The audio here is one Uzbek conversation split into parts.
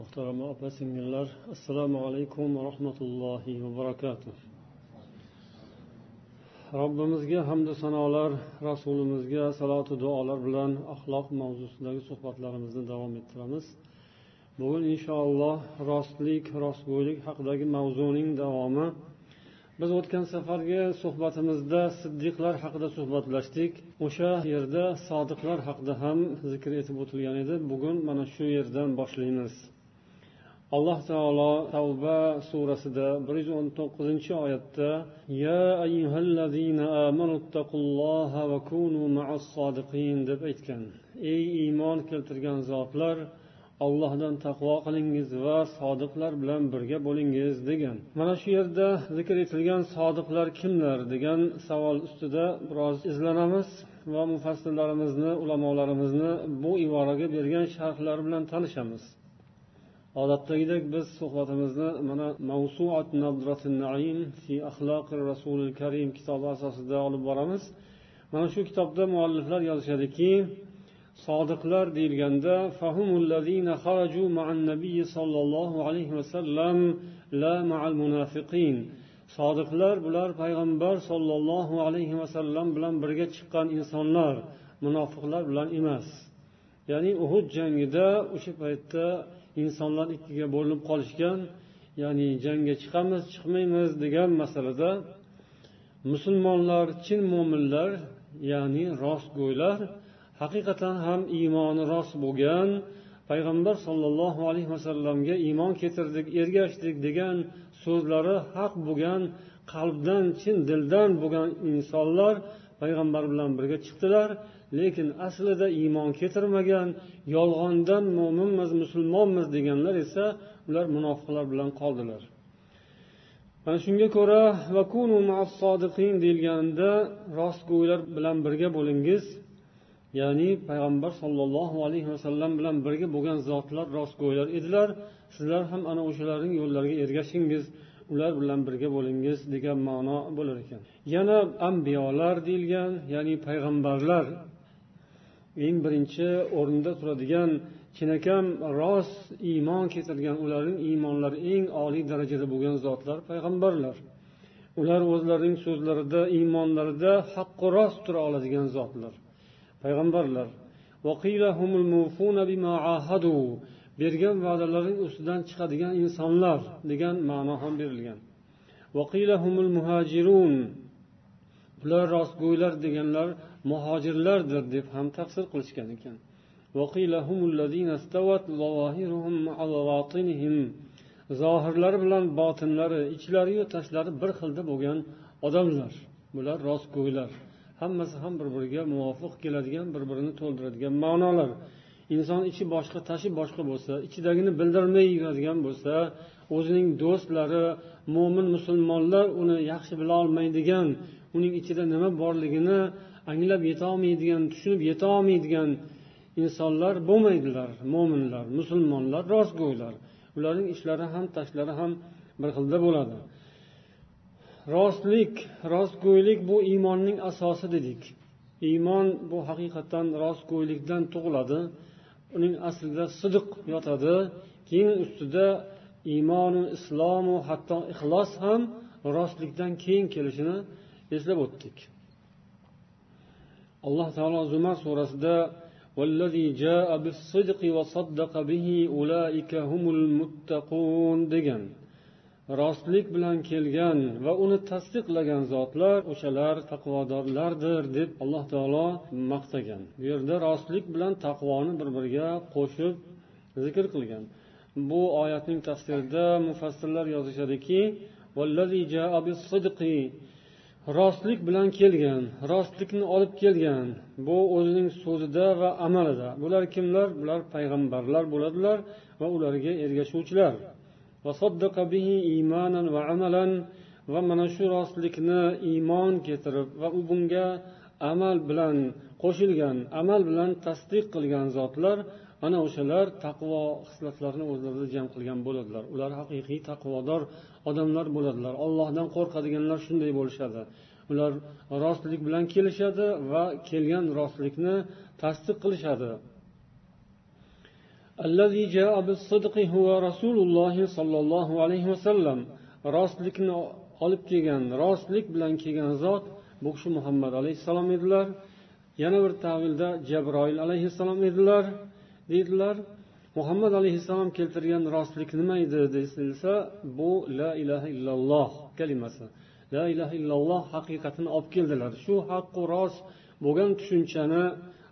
Muhtarama opa singillar assalomu alaykum va rahmatullohi va barakatuh. Robbimizga hamdu sanolar rasulimizga salotu duolar bilan axloq mavzusidagi suhbatlarimizni davom ettiramiz. Bugun inshaalloh rostlik rostgo'ylik haqidagi mavzuning davomi. Biz o'tgan safargi suhbatimizda siddiqlar haqida suhbatlashdik. O'sha yerda sodiqlar haqida ham zikr etib o'tilgan edi. Bugun mana shu yerdan boshlaymiz. Alloh taolo tavba surasida bir yuz o'n to'qqizinchi oyatda ya ayyuhallazina amanu taqulloha va kunu ma'as sodiqin deb aytgan. Ey iymon keltirgan zotlar allohdan taqvo qilingiz va sodiqlar bilan birga bo'lingiz degan. Mana shu yerda zikr etilgan sodiqlar kimlar degan savol ustida biroz izlanamiz va mufassirlarimizni ulamolarimizni bu iboraga bergan sharhlari bilan tanishamiz. Odatdagidek biz suhbatimizni mana mavsuat naim fi axloqi rasulil karim kitobi asosida olib boramiz. Mana shu kitobda mualliflar yozishadiki sodiqlar deyilganda sollallohu alayhi vasallam la ma'al munafiqin. Sodiqlar bular payg'ambar sollallohu alayhi vasallam bilan birga chiqqan insonlar munofiqlar bilan emas. Ya'ni uhud jangida o'sha paytda insonlar ikkiga bo'linib qolishgan ya'ni jangga chiqamiz chiqmaymiz degan masalada musulmonlar chin mo'minlar ya'ni rostgo'ylar haqiqatan ham iymoni rost bo'lgan payg'ambar sollallohu alayhi vasallamga iymon keltirdik ergashdik degan so'zlari haq bo'lgan qalbdan chin dildan bo'lgan insonlar payg'ambar bilan birga chiqdilar lekin aslida iymon keltirmagan yolg'ondan mo'minmiz musulmonmiz deganlar esa ular munofiqlar bilan qoldilar. Mana shunga ko'ra deyilganida rostgo'ylar bilan birga bo'lingiz ya'ni payg'ambar sollallohu alayhi vasallam bilan birga bo'lgan zotlar rostgo'ylar edilar. Sizlar ham ana o'shalarning yo'llariga ergashingiz. Ular bilan birga bo'lingiz degan ma'no bo'lar ekan. Yana ambiyolar deyilgan ya'ni payg'ambarlar eng birinchi o'rinda turadigan chinakam rost iymon keltirgan ularning iymonlari eng oliy darajada bo'lgan zotlar payg'ambarlar. Ular o'zlarining so'zlarida iymonlarida haqqu rost tura oladigan zotlar payg'ambarlar. Bergan va'dalaring ustidan chiqadigan insonlar degan ma'no ham berilgan. Ular rostgo'ylar deganlar muhojirlardir deb ham tafsir qilishgan ekan. Zohirlari bilan botinlari ichlariyu tashlari bir xilda bo'lgan odamlar. Bular rostgo'ylar. Hammasi ham bir biriga muvofiq keladigan bir birini to'ldiradigan ma'nolar. Inson ichi boshqa tashi boshqa bo'lsa ichidagini bildirmay yuradigan bo'lsa o'zining do'stlari mo'min musulmonlar uni yaxshi bila olmaydigan uning ichida nima borligini anglab yetolmaydigan tushunib yetolmaydigan insonlar bo'lmaydilar mo'minlar musulmonlar rostgo'ylar. Ularning ishlari ham tashlari ham bir xilda bo'ladi. Rostlik rostgo'ylik bu iymonning asosi dedik. Iymon bu haqiqatdan rostgo'ylikdan tug'iladi. uning aslida sidiq yotadi keyin ustida iymonu islomu hatto ixlos ham rostlikdan keyin kelishini eslab o'tdik alloh taolo zumar surasida والذي جاء بالصدق وصدق به أولئك هم المتقون degan rostlik bilan kelgan va uni tasdiqlagan zotlar o'shalar taqvodorlardir deb alloh taolo maqtagan. Bu yerda rostlik bilan taqvoni bir biriga qo'shib zikr qilgan. Bu oyatning tafsirida mufassirlar yozishadiki rostlik bilan kelgan rostlikni olib kelgan bu o'zining so'zida va amalida. Bular kimlar? Bular payg'ambarlar bo'ladilar va ularga ergashuvchilar. Va mana shu rostlikni iymon keltirib va u bunga amal bilan qo'shilgan amal bilan tasdiq qilgan zotlar ana o'shalar taqvo xislatlarini o'zlarida jam qilgan bo'ladilar. Ular haqiqiy taqvodor odamlar bo'ladilar. Ollohdan qo'rqadiganlar shunday bo'lishadi. Ular rostlik bilan kelishadi va kelgan rostlikni tasdiq qilishadi. الذي جاء بالصدق هو رسول الله صلى الله عليه وسلم rostlikni olib kelgan rostlik bilan kelgan zot bu kishi muhammad alayhissalom edilar yana bir tavilda jabroil alayhissalom edilar deydilar muhammad alayhissalom keltirgan rostlik nima edi desilsa bu la ilaha illalloh kalimasi la ilaha illalloh haqiqatini olib keldilar shu haqqu rost bo'lgan tushunchani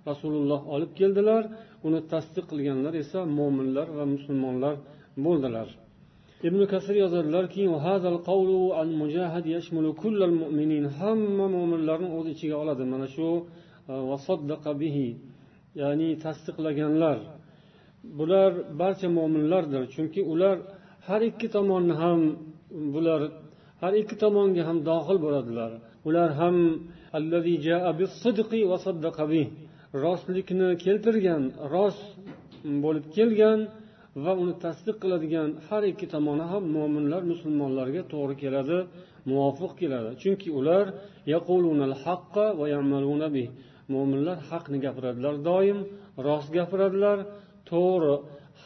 rasululloh olib keldilar Uni tasdiq qilganlar esa mo'minlar va musulmonlar bo'ldilar. Ibn kasir yozadilarki hamma mo'minlarni o'z ichiga oladi. Mana shu e, bihi ya'ni tasdiqlaganlar. Bular barcha mo'minlardir chunki ular har ikki tomonni ham bular har ikki tomonga ham dohil bo'ladilar. Ular ham rostlikni keltirgan rost bo'lib kelgan va uni tasdiq qiladigan har ikki tomoni ham mo'minlar musulmonlarga to'g'ri keladi muvofiq keladi. Chunki ular mo'minlar haqni gapiradilar doim rost gapiradilar to'g'ri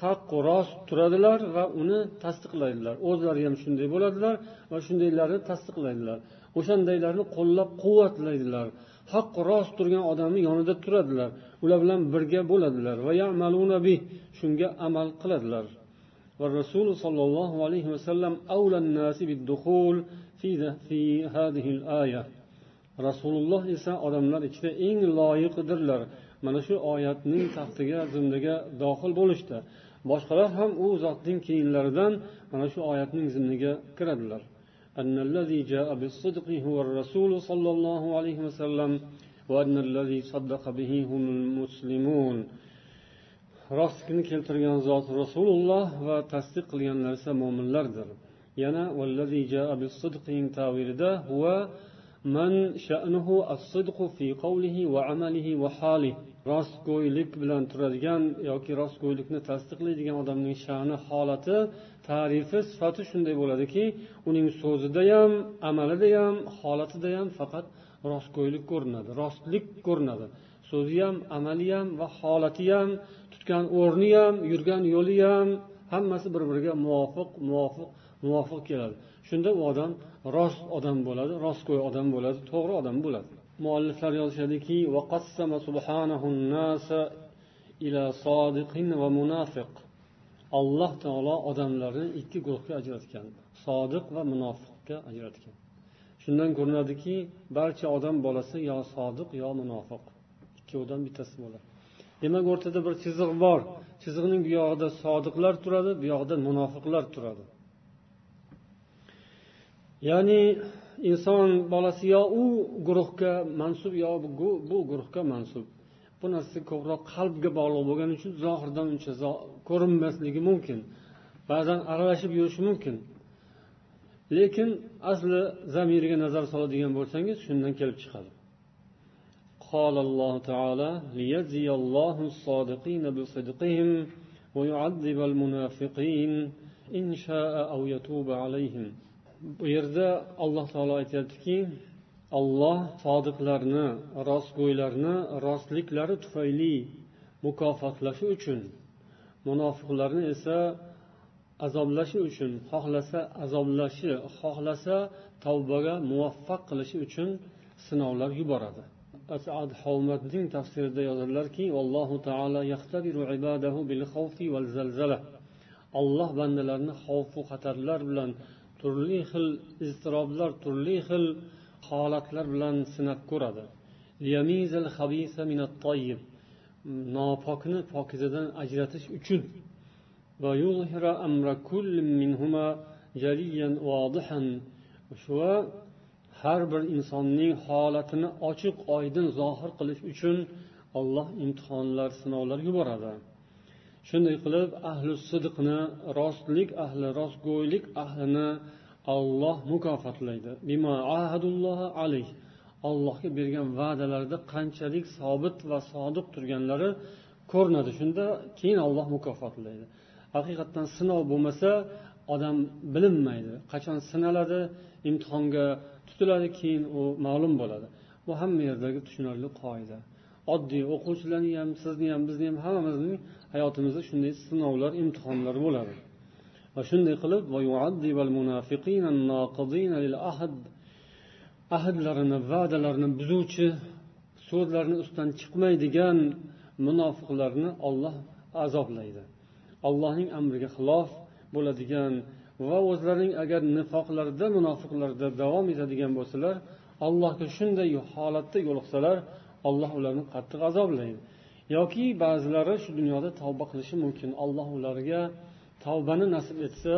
haqqu rost turadilar va uni tasdiqlaydilar. O'zlari ham shunday bo'ladilar va shundaylarni tasdiqlaydilar. O'shandaylarni qo'llab quvvatlaydilar haq rost turgan odamni yonida turadilar. Ular bilan birga bo'ladilar. Va shunga amal qiladilar. Va rasul sollallohu alayhi vasallam rasululloh esa odamlar ichida eng loyiqidirlar. Mana shu oyatning taxtiga zimdaga dohil bo'lishdi. Boshqalar ham u zotning keyinlaridan mana shu oyatning zimniga kiradilar. أن الذي جاء بالصدق هو الرسول صلى الله عليه وسلم وأن الذي صدق به هم المسلمون rostlikni keltirgan zot rasululloh va tasdiq qilganlar esa mo'minlardir yana tavilida huva man sha'nuhu as-sidqu fi qawlihi va amalihi va halihi rostgo'ylik bilan turadigan yoki rostgo'ylikni tasdiqlaydigan odamning sha'ni holati tarifi sifati shunday bo'ladiki uning so'zida ham amalida ham holatida ham faqat rostgo'ylik ko'rinadi rostlik ko'rinadi. So'zi ham amali ham va holati ham tutgan o'rni ham yurgan yo'li ham hammasi bir biriga muvofiq muvofiq muvofiq keladi. Shunda u odam rost odam bo'ladi rostgo'y odam bo'ladi to'g'ri odam bo'ladi. Mualliflar yozishadiki ila sodiqin va munafiq. Alloh taolo odamlarni ikki guruhga ajratgan sodiq va munofiqga ajratgan. Shundan ko'rinadiki barcha odam bolasi yo sodiq yo munofiq. Ikkovidan bittasi bo'ladi demak o'rtada bir chiziq bor. Chiziqning buyog'ida sodiqlar turadi buyog'ida munofiqlar turadi. Ya'ni inson bolasi yo u guruhga mansub yo bu guruhga mansub. bu narsa ko'proq qalbga bog'liq bo'lgani uchun zohirdan uncha ko'rinmasligi mumkin ba'zan aralashib yurishi mumkin lekin asli zamiriga nazar soladigan bo'lsangiz shundan kelib chiqadi قال الله تعالى ليجزي الله الصادقين بصدقهم ويعذب المنافقين إن شاء أو يتوب عليهم bu yerda alloh taolo aytyaptiki olloh sodiqlarni rostgo'ylarni rostliklari tufayli mukofotlashi uchun munofiqlarni esa azoblashi uchun xohlasa azoblashi xohlasa tavbaga muvaffaq qilishi uchun sinovlar yuboradi. Asad havmatning tafsirida yozadilarki allohu taolo olloh bandalarni xavfu xatarlar bilan turli xil iztiroblar turli xil holatlar bilan sinab ko'radi. Nopokni pokizadan ajratish uchun. Va har bir insonning holatini ochiq oydin zohir qilish uchun olloh imtihonlar sinovlar yuboradi shunday qilib ahli sidqni rostlik ahli rostgo'ylik ahlini olloh mukofotlaydi. Allohga bergan va'dalarida qanchalik sobit va sodiq turganlari ko'rinadi. Shunda keyin olloh mukofotlaydi. Haqiqatdan sinov bo'lmasa odam bilinmaydi. Qachon sinaladi imtihonga tutiladi keyin u ma'lum bo'ladi. Bu hamma yerdagi tushunarli qoida. Oddiy o'quvchilarni ham sizni ham bizni ham hammamizning hayotimizda shunday sinovlar imtihonlar bo'ladi. Va shunday qilib ahdlarini va'dalarini buzuvchi so'zlarini ustidan chiqmaydigan munofiqlarni olloh azoblaydi. Allohning amriga xilof bo'ladigan va o'zlarining agar nifoqlarida munofiqlarda davom etadigan bo'lsalar allohga shunday holatda yo'liqsalar alloh ularni qattiq azoblaydi. Yoki ba'zilari shu dunyoda tavba qilishi mumkin. Alloh ularga tavbani nasib etsa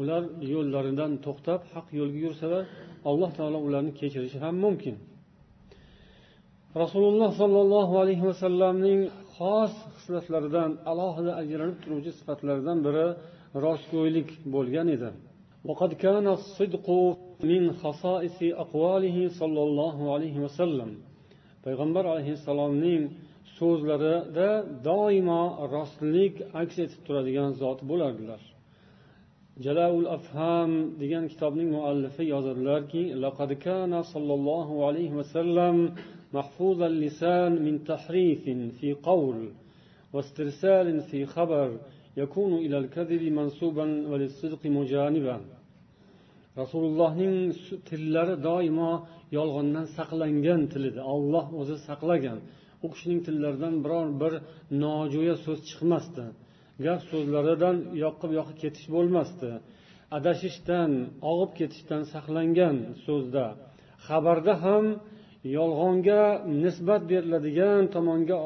ular yo'llaridan to'xtab haq yo'lga yursalar alloh taolo ularni kechirishi ham mumkin rasululloh sollallohu alayhi vasallamning xos xislatlaridan alohida ajralib turuvchi sifatlaridan biri rostgo'ylik bo'lgan edi وقد كان الصدق من خصائص أقواله صلى الله عليه وسلم payg'ambar alayhissalomning so'zlarida doimo rostlik aks etib turadigan zot bo'lardilar jalaul afham degan kitobning muallifi yozadilarki laqad kana sollallohu alayhi vasallam محفوظ اللسان من تحريف في قول واسترسال في خبر يكون إلى الكذب منسوبا وللصدق مجانبا rasulullohning tillari doimo yolg'ondan saqlangan til edi olloh o'zi saqlagan U kishining tillaridan biror bir nojo'ya so'z chiqmasdi. Gap so'zlaridan yoqqa bu yoqqa ketish bo'lmasdi. Adashishdan og'ib ketishdan saqlangan so'zda. Xabarda ham yolg'onga nisbat beriladigan tomonga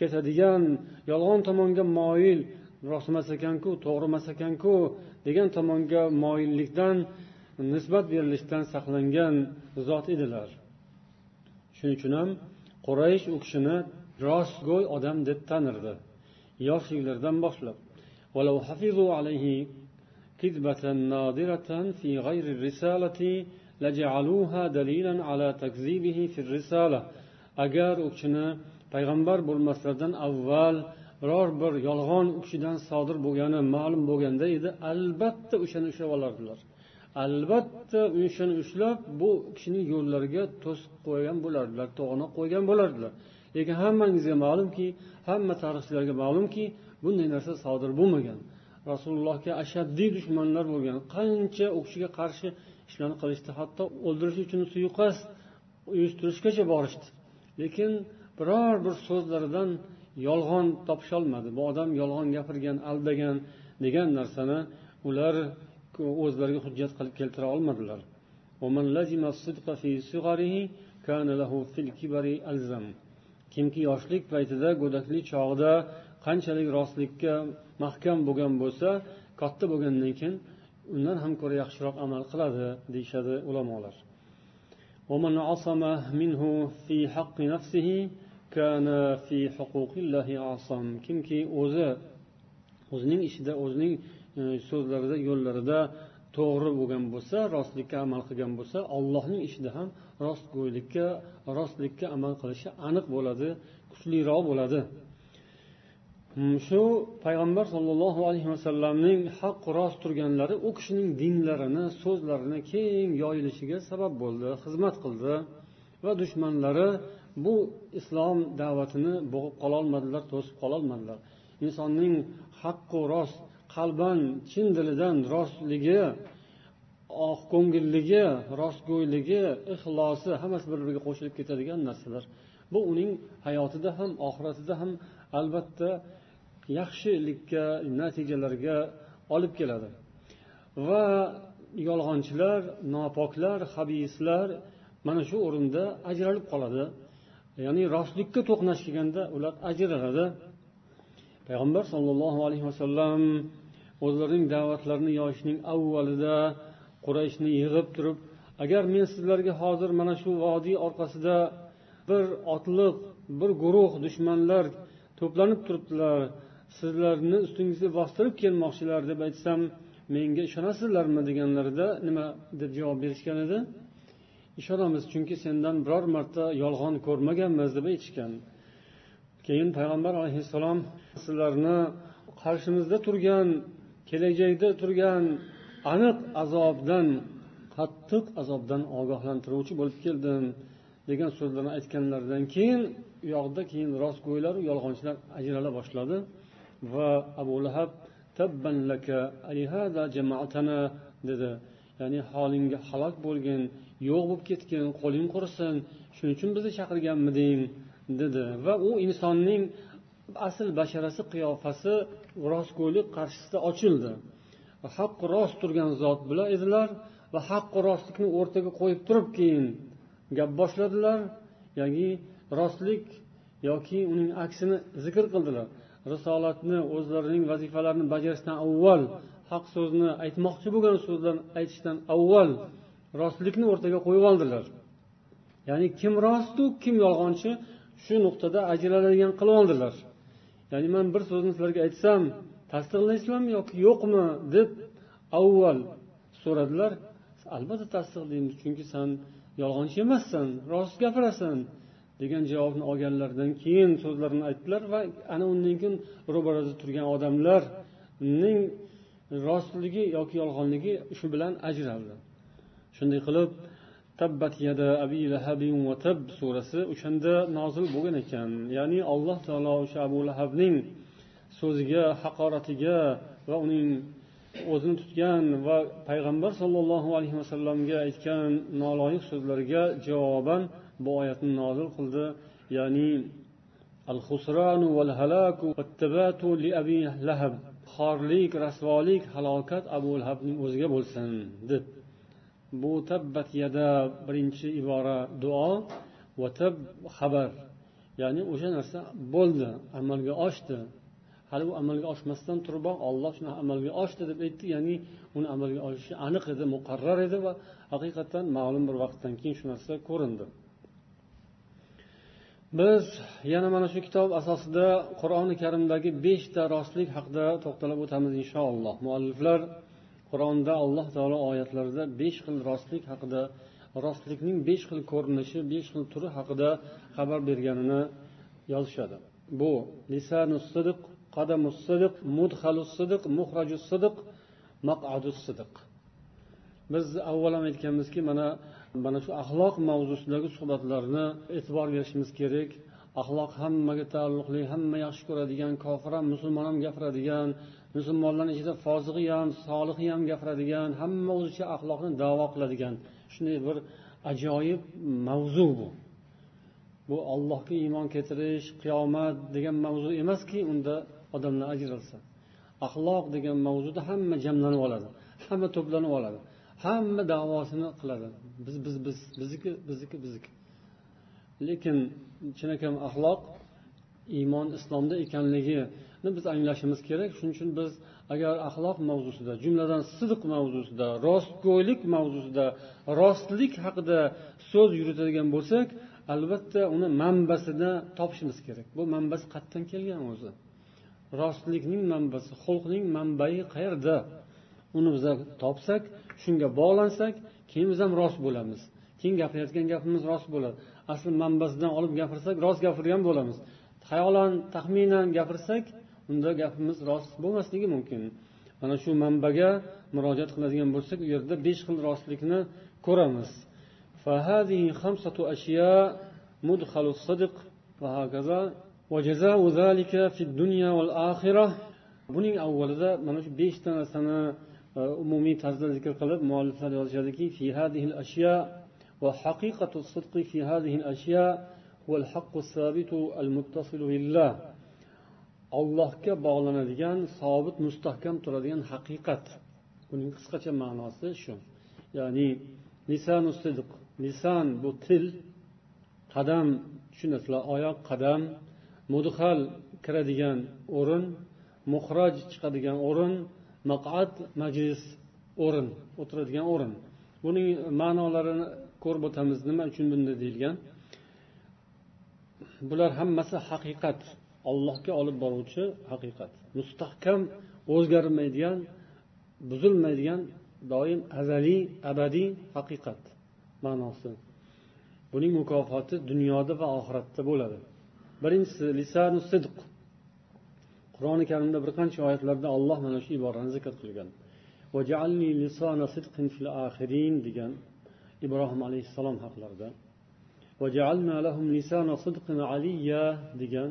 ketadigan yolg'on tomonga moyil rostmas ekanku to'g'ri emas ekanku degan tomonga moyillikdan nisbat berilishdan saqlangan zot edilar. Shuning uchun ham quraysh u kishini rostgo'y odam deb tanirdi yoshliklaridan boshlab كذبة نادرة في غير الرسالة لجعلوها دليلا على تكذيبه في الرسالة agar u kishini payg'ambar bo'lmaslardan avval biror bir yolg'on u kishidan sodir bo'lgani ma'lum bo'lganda edi albatta o'shani ushlab olardilar Albatta o'shani ushlab bu kishining yo'llariga to'sib qo'ygan bo'lardilar to'g'anoq qo'ygan bo'lardilar. Lekin hammangizga ma'lumki hamma tarixchilarga ma'lumki bunday narsa sodir bo'lmagan. Rasulullohga ashaddiy dushmanlar bo'lgan qancha u kishiga qarshi ishlarni qilishdi hatto o'ldirish uchun suiqasd uyushtirishgacha borishdi. Lekin biror bir so'zlaridan yolg'on topisholmadi. Bu odam yolg'on gapirgan aldagan degan narsani ular o'zlariga hujjat qilib keltira olmadilar. Kimki yoshlik paytida go'daklik chog'ida qanchalik rostlikka mahkam bo'lgan bo'lsa katta bo'lgandan keyin undan ham ko'ra yaxshiroq amal qiladi deyishadi ulamolar. Kimki o'zi o'zining ishida o'zining E, so'zlarida yo'llarida to'g'ri bo'lgan bo'lsa rostlikka amal qilgan bo'lsa allohning ishida ham rostgo'ylikka rostlikka amal qilishi aniq bo'ladi kuchliroq bo'ladi. Hmm, shu payg'ambar sollallohu alayhi vasallamning haq rost turganlari u kishining dinlarini so'zlarini keng yoyilishiga sabab bo'ldi xizmat qildi va dushmanlari bu islom da'vatini bo'g'ib qololmadilar to'sib qololmadilar. Insonning haqqu rost qalban chin dilidan rostligi oq ko'ngilligi rostgo'yligi ixlosi hammasi bir biriga qo'shilib ketadigan narsalar. Bu uning hayotida ham oxiratida ham albatta yaxshilikka natijalarga olib keladi. Va yolg'onchilar nopoklar habislar mana shu o'rinda ajralib qoladi. Ya'ni rostlikka to'qnash kelganda ular ajraladi. Payg'ambar sollallohu alayhi vasallam o'zlarining da'vatlarini yoyishning avvalida qurayshni yig'ib turib agar men sizlarga hozir mana shu vodiy orqasida bir otliq bir guruh dushmanlar to'planib turibdilar sizlarni ustingizga bostirib kelmoqchilar deb aytsam menga ishonasizlarmi? deganlarida nima deb javob berishgan edi? Ishonamiz chunki sendan biror marta yolg'on ko'rmaganmiz deb aytishgan. Keyin payg'ambar alayhissalom sizlarni qarshimizda turgan kelajakda turgan aniq azobdan qattiq azobdan ogohlantiruvchi bo'lib keldim degan so'zlarni aytganlaridan keyin u yoqda keyin rostgo'ylaru yolg'onchilar ajrala boshladi va abu lahab dedi. Ya'ni holingga halok bo'lgin yo'q bo'lib ketgin qo'ling qursin shuning uchun bizni chaqirganmiding? dedi. Va u insonning asl basharasi qiyofasi rostgo'ylik qarshisida ochildi. Haq rost turgan zot bilan edilar va haqqu rostlikni o'rtaga qo'yib turib keyin gap boshladilar ya'ni rostlik yoki uning aksini zikr qildilar. Risolatni o'zlarining vazifalarini bajarishdan avval haq so'zni aytmoqchi bo'lgan so'zlarni aytishdan avval rostlikni o'rtaga qo'yib oldilar. Ya'ni kim rostu kim yolg'onchi shu nuqtada ajraladigan qilib oldilar. Ya'ni man bir so'zni sizlarga aytsam tasdiqlaysizlarmi yoki yo'qmi deb avval so'radilar. Albatta tasdiqlaymiz chunki san yolg'onchi emassan rost gapirasan degan javobni olganlaridan keyin so'zlarini aytdilar va ana undan keyin ro'barada turgan odamlarning rostligi yoki yolg'onligi shu bilan ajraldi. Shunday qilib tabbat yada abi lahabin va tab surasi o'shanda nozil bo'lgan ekan. Ya'ni alloh taolo o'sha abu lahabning so'ziga haqoratiga va uning o'zini tutgan va payg'ambar sollallohu alayhi vasallamga aytgan noloyiq so'zlariga javoban bu oyatni nozil qildi. Ya'ni al husranu val halaku li abi lahab. Xorlik rasvolik halokat abu lahabning o'ziga bo'lsin deb. Bu tabbat yada birinchi ibora duo va tab xabar. Ya'ni o'sha narsa bo'ldi amalga oshdi. Hali u amalga oshmasdan turiboq olloh shuni amalga oshdi deb aytdi ya'ni uni amalga oshishi aniq edi muqarrar edi va haqiqatdan ma'lum bir vaqtdan keyin shu narsa ko'rindi. Biz yana mana shu kitob asosida qur'oni karimdagi beshta rostlik haqida to'xtalib o'tamiz inshaalloh. Mualliflar qur'onda alloh taolo oyatlarida besh xil rostlik haqida rostlikning besh xil ko'rinishi besh xil turi haqida xabar berganini yozishadi. Bu lisanu sidiq qadamu sidiq mudhalu sidiq muhraju sidiq maqadu sidiq biz avval ham aytganmizki mana mana shu axloq mavzusidagi suhbatlarni e'tibor berishimiz kerak. Axloq hammaga taalluqli hamma yaxshi ko'radigan kofir ham musulmon ham gapiradigan musulmonlarni ichida fozig'i ham solihi ham gapiradigan hamma o'zicha axloqni davo qiladigan shunday bir ajoyib mavzu bu. Bu ollohga iymon keltirish qiyomat degan mavzu emaski unda odamlar ajralsa. Axloq degan mavzuda hamma jamlanib oladi hamma to'planib oladi hamma davosini qiladi. Biz biz biz bizniki bizniki bizniki. Lekin chinakam axloq iymon islomda ekanligi biz anglashimiz kerak. Shuning uchun biz agar axloq mavzusida jumladan sidq mavzusida rostgo'ylik mavzusida rostlik haqida so'z yuritadigan bo'lsak albatta uni manbasini topishimiz kerak. Bu manbasi qayerdan kelgan o'zi. Rostlikning manbasi xulqning manbai qayerda? Uni biz topsak shunga bog'lansak keyin biz ham rost bo'lamiz. Keyin gapirayotgan gapimiz rost bo'ladi. Asli manbasidan olib gapirsak rost gapirgan bo'lamiz. Xayolan taxminan gapirsak unda gapimiz rost bo'lmasligi mumkin mana shu manbaga murojaat qiladigan bo'lsak u yerda besh xil rostlikni ko'ramiz buning avvalida mana shu beshta narsani umumiy tarzda zikr qilib mualliflar yozishadiki في هذه الأشياء وحقيقة الصدق في هذه الأشياء هو الحق allohga bog'lanadigan sobit mustahkam turadigan haqiqat. Buning qisqacha ma'nosi shu. Ya'ni lisanu sidq. Lisan bu til qadam tushunasizlar oyoq qadam mudhal kiradigan o'rin muhroj chiqadigan o'rin maqad majlis o'rin o'tiradigan o'rin. Buning ma'nolarini ko'rib o'tamiz. Nima uchun bunday deyilgan? Bular hammasi haqiqat. Ollohga olib boruvchi haqiqat. Mustahkam o'zgarmaydigan buzilmaydigan doim azaliy abadiy haqiqat ma'nosi. Buning mukofoti dunyoda va oxiratda bo'ladi. Birinchisi lisanu sidq. Qur'oni karimda bir qancha oyatlarda olloh mana shu iborani zikr qilgan. Degan ibrohim alayhissalom haqlarida. Degan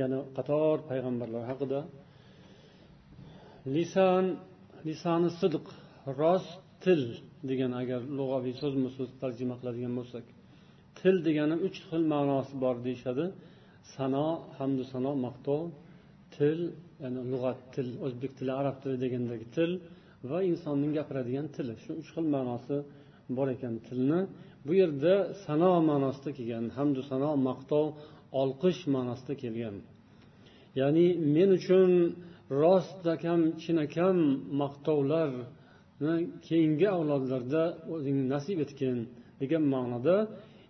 yana qator payg'ambarlar haqida. Lisan lisani sidq rost til degan agar lug'aviy so'zma so'z tarjima qiladigan bo'lsak. Til degani uch xil ma'nosi bor deyishadi. Sano hamdu sano maqtov til ya'ni lug'at til o'zbek tili arab tili degandagi til va insonning gapiradigan tili. Shu uch xil ma'nosi bor ekan tilni. Bu yerda sano ma'nosida kelgan hamdu sano maqtov olqish ma'nosida kelgan. Ya'ni men uchun rostakam chinakam maqtovlarni keyingi avlodlarda o'zing nasib etgin degan ma'noda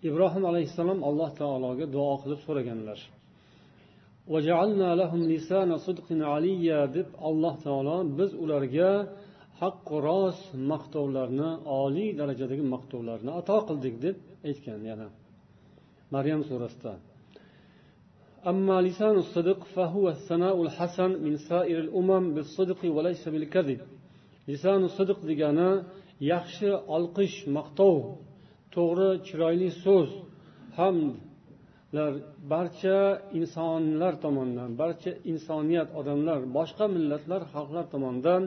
ibrohim alayhissalom alloh taologa duo qilib so'raganlar. Deb alloh taolo biz ularga haqqu rost maqtovlarni oliy darajadagi maqtovlarni ato qildik deb aytgan yana maryam surasida. أما لسان الصدق فهو الثناء الحسن من سائر الأمم بالصدق وليس بالكذب لسان الصدق degani yaxshi olqish maqtov to'g'ri chiroyli so'z hamdlar barcha insonlar tomonidan barcha insoniyat odamlar boshqa millatlar xalqlar tomonidan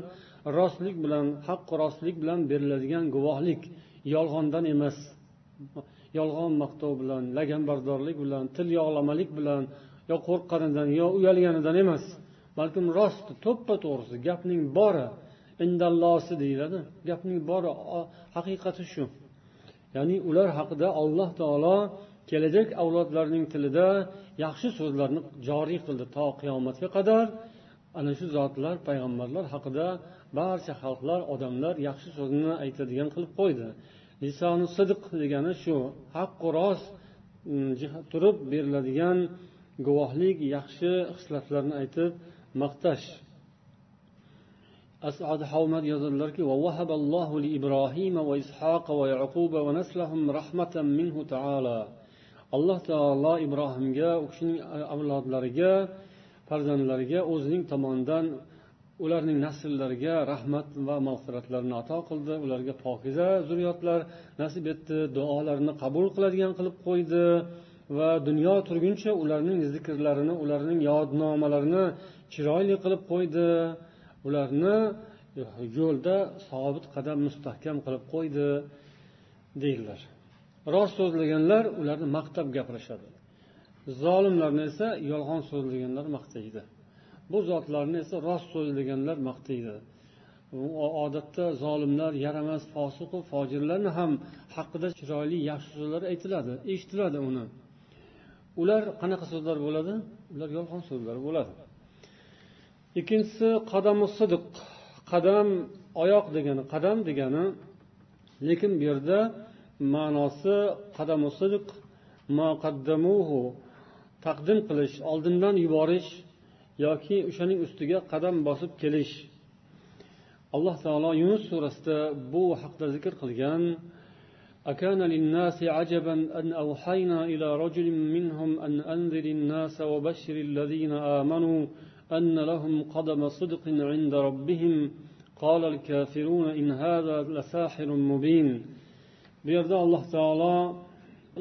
rostlik bilan haqqi rostlik bilan beriladigan guvohlik yolg'ondan emas yolg'on maqtov bilan laganbardorlik bilan til yog'lamalik bilan yo qo'rqqanidan yo uyalganidan emas balkim rost to'ppa to'g'risi gapning bori indallosi deyiladi. Gapning bori haqiqati shu. Ya'ni ular haqida alloh taolo kelajak avlodlarning tilida yaxshi so'zlarni joriy qildi to qiyomatga qadar. Ana shu zotlar payg'ambarlar haqida barcha xalqlar odamlar yaxshi so'zni aytadigan qilib qo'ydi. Lisoni sidq degani shu haqqu rost mm, turib beriladigan guvohlik yaxshi xislatlarni aytib maqtash asad havmad yozadilarki ووهب الله لإبراهيم وإسحاق ويعقوب ونسلهم رحمة منه تعالى alloh taolo ibrohimga u kishining avlodlariga farzandlariga o'zining tomonidan ularning nasllariga rahmat va mag'firatlarni ato qildi ularga pokiza zurriyotlar nasib etdi duolarini qabul qiladigan qilib qo'ydi Va dunyo turguncha ularning zikrlarini ularning yodnomalarini chiroyli qilib qo'ydi. Ularni e, yo'lda sobit qadam mustahkam qilib qo'ydi deydilar. Rost so'zlaganlar ularni maqtab gapirishadi. Zolimlarni esa yolg'on so'zlaganlar maqtaydi. Bu zotlarni esa rost so'zlaganlar maqtaydi. Odatda zolimlar yaramas fosiqu fojirlarni ham haqida chiroyli yaxshi so'zlar aytiladi eshitiladi uni. Ular qanaqa so'zlar bo'ladi? Ular yolg'on so'zlar bo'ladi. Ikkinchisi qadamu sidiq qadam oyoq degani qadam degani lekin bu yerda ma'nosi qadamu sidiq taqdim qilish oldindan yuborish yoki o'shaning ustiga qadam bosib kelish. Alloh taolo yunus surasida bu haqda zikr qilgan أكان للناس عجبا أن أوحينا إلى رجل منهم أن أنذر الناس وبشر الذين آمنوا أن لهم قدم صدق عند ربهم قال الكافرون إن هذا لساحر مبين بيرد الله تعالى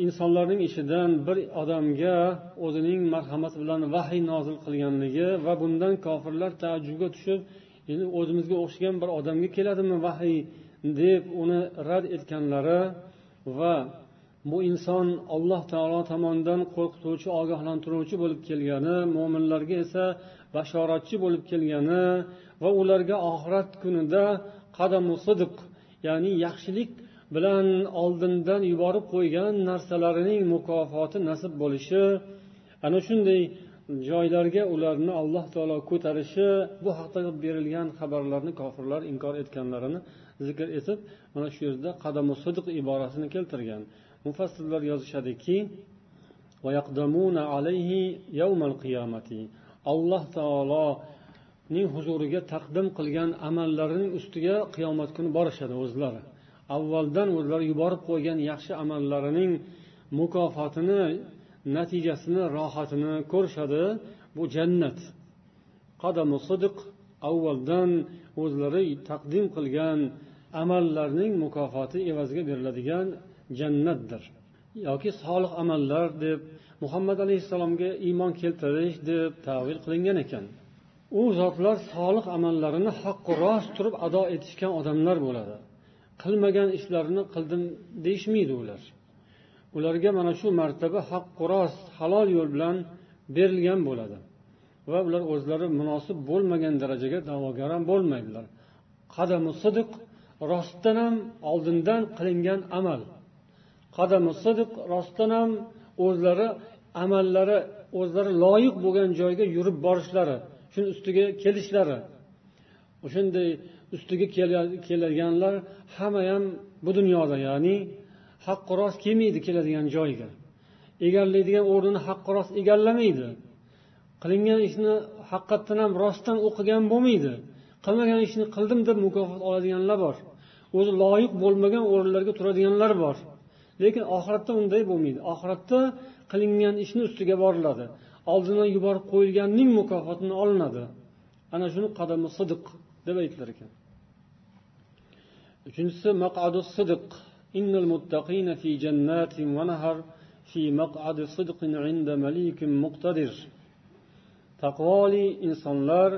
insonlarning ishidan bir odamga o'zining marhamati bilan vahiy nozil qilganligi va bundan kofirlar taajjubga tushib endi o'zimizga o'xshagan bir odamga keladimi vahiy deb uni rad etganlari va bu inson alloh taolo tomonidan qo'rqituvchi ogohlantiruvchi bo'lib kelgani mo'minlarga esa bashoratchi bo'lib kelgani va ularga oxirat kunida qadamu sidiq ya'ni yaxshilik bilan oldindan yuborib qo'ygan narsalarining mukofoti nasib bo'lishi. Ana shunday joylarga ularni alloh taolo ko'tarishi bu haqda berilgan xabarlarni kofirlar inkor etganlarini zikr etib mana shu yerda qadamu sidiq iborasini keltirgan. Mufassirlar yozishadiki alloh taoloning huzuriga taqdim qilgan amallarining ustiga qiyomat kuni borishadi o'zlari. Avvaldan o'zlari yuborib qo'ygan yaxshi amallarining mukofotini natijasini rohatini ko'rishadi. Bu jannat. Qadamu sidiq avvaldan o'zlari taqdim qilgan amallarning mukofoti evaziga beriladigan jannatdir. Yoki solih amallar deb muhammad alayhissalomga iymon keltirish deb tavil qilingan ekan. U zotlar solih amallarini haqqu rost turib ado etishgan odamlar bo'ladi. Qilmagan ishlarini qildim deyishmaydi ular. Ularga mana shu martaba haqqu rost halol yo'l bilan berilgan bo'ladi. Va ular o'zlari munosib bo'lmagan darajaga da'vogar ham bo'lmaydilar. Qadamu sidiq rostdan ham oldindan qilingan amal. Qadamu sidiq rostdan ham o'zlari amallari o'zlari loyiq bo'lgan joyga yurib borishlari shuni ustiga kelishlari. O'shanday ustiga keladiganlar hamma ham bu dunyoda ya'ni haqqi rost kelmaydi keladigan joyiga egallaydigan o'rnini haqqi rost egallamaydi. Qilingan ishni haqiqatdan ham rostdan o'qigan bo'lmaydi. Qilmagan ishni qildim deb mukofot oladiganlar bor. O'zi loyiq bo'lmagan o'rinlarga turadiganlar bor. Lekin oxiratda unday bo'lmaydi. Oxiratda qilingan ishni ustiga boriladi. Oldindan yuborib qo'yilganning mukofotini olinadi. Ana shuni qadami sidiq deb aytilar ekan. Uchinchisi maqadu sidiq. Innal muttaqina fi jannatin va nahar fi maq'adi sidqin inda malikin muqtadir. Taqvoli insonlar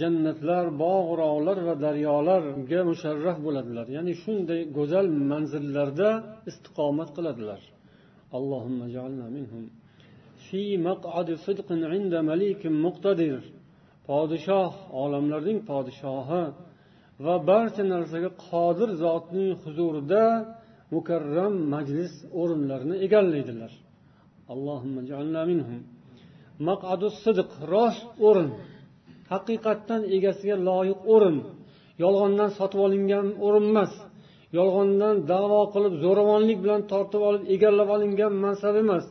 jannatlar bog'roqlar va daryolarga musharraf bo'ladilar. Ya'ni shunday go'zal manzillarda istiqomat qiladilar. Allohumma minhum fi maq'adi sidqin inda malikin muqtadir. Podshoh olamlarning podshohi va barcha narsaga qodir zotning huzurida mukarram majlis o'rinlarini egallaydilar. Allohumma minhum maq'adu sidq rost o'rin. Haqiqatdan egasiga loyiq o'rin. Yolg'ondan sotib olingan o'rin emas. Yolg'ondan davo qilib zo'ravonlik bilan tortib olib egallab olingan mansab emas.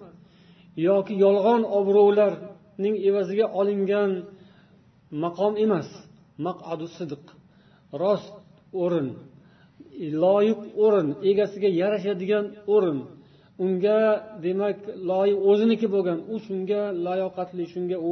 Yoki yolg'on obro'larning evaziga olingan maqom emas. Maqadu sidiq rost o'rin. Loyiq o'rin. Egasiga yarashadigan o'rin. Unga demak loyiq o'ziniki bo'lgan. U shunga layoqatli shunga u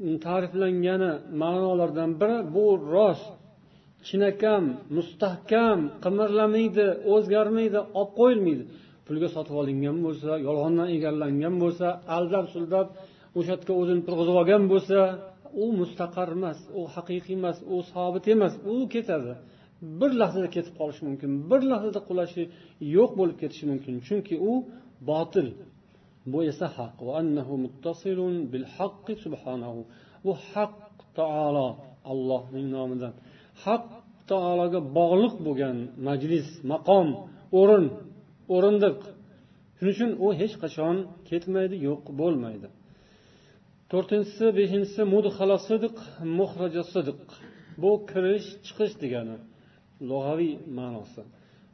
Mm, ta'riflangani ma'nolardan biri bu rost chinakam mustahkam qimirlamaydi o'zgarmaydi olib qo'yilmaydi. Pulga sotib olingan bo'lsa yolg'ondan egallangan bo'lsa aldab suldab o'sha yerga o'zini turg'izib olgan bo'lsa u mustaqar emas u haqiqiy emas u sobit emas u ketadi. Bir lahzada ketib qolishi mumkin bir lahzada qulashi yo'q bo'lib ketishi mumkin. Chunki u botil. Bu esa haq. Bu haq taolo allohning nomidan. Haq taologa bog'liq bo'lgan majlis maqom o'rin o'rindiq. Shuning uchun u hech qachon ketmaydi yo'q bo'lmaydi. To'rtinchisi beshinchisi mudhala sidiq muhraja sidiq bu kirish chiqish degani lug'aviy ma'nosi.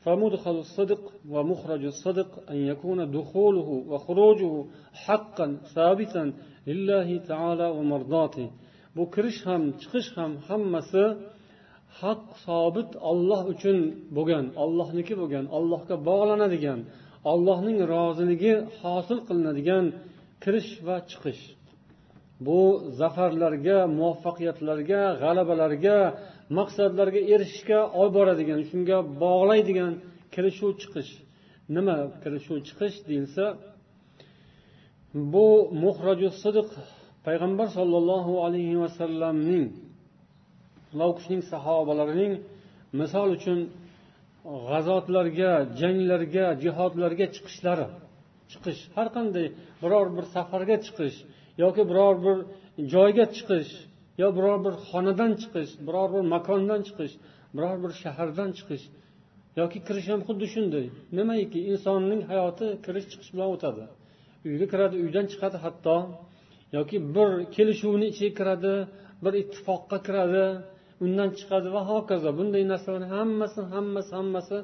فمدخل الصدق ومخرج الصدق أن يكون دخوله وخروجه حقا ثابتا لله تعالى ومرضاته bu kirish ham chiqish ham hammasi haq sobit olloh uchun bo'lgan ollohniki bo'lgan allohga bog'lanadigan allohning roziligi hosil qilinadigan kirish va chiqish bu zafarlarga muvaffaqiyatlarga g'alabalarga maqsadlarga erishishga olib boradigan shunga bog'laydigan kirishuv chiqish. Nima kirishuv chiqish deyilsa bu muhraju sidiq payg'ambar sollallohu alayhi vasallamning va sahobalarining misol uchun g'azotlarga janglarga jihodlarga chiqishlari chiqish. Har qanday biror bir safarga chiqish yoki biror bir joyga chiqish yo biror bir xonadan chiqish biror bir makondan chiqish biror bir shahardan chiqish yoki kirish ham xuddi shunday. Nimaiki insonning hayoti kirish chiqish bilan o'tadi. Uyga kiradi uydan chiqadi hatto yoki bir kelishuvni ichiga kiradi bir ittifoqqa kiradi undan chiqadi va hokazo. Bunday narsalarni hammasi hammasi hammasi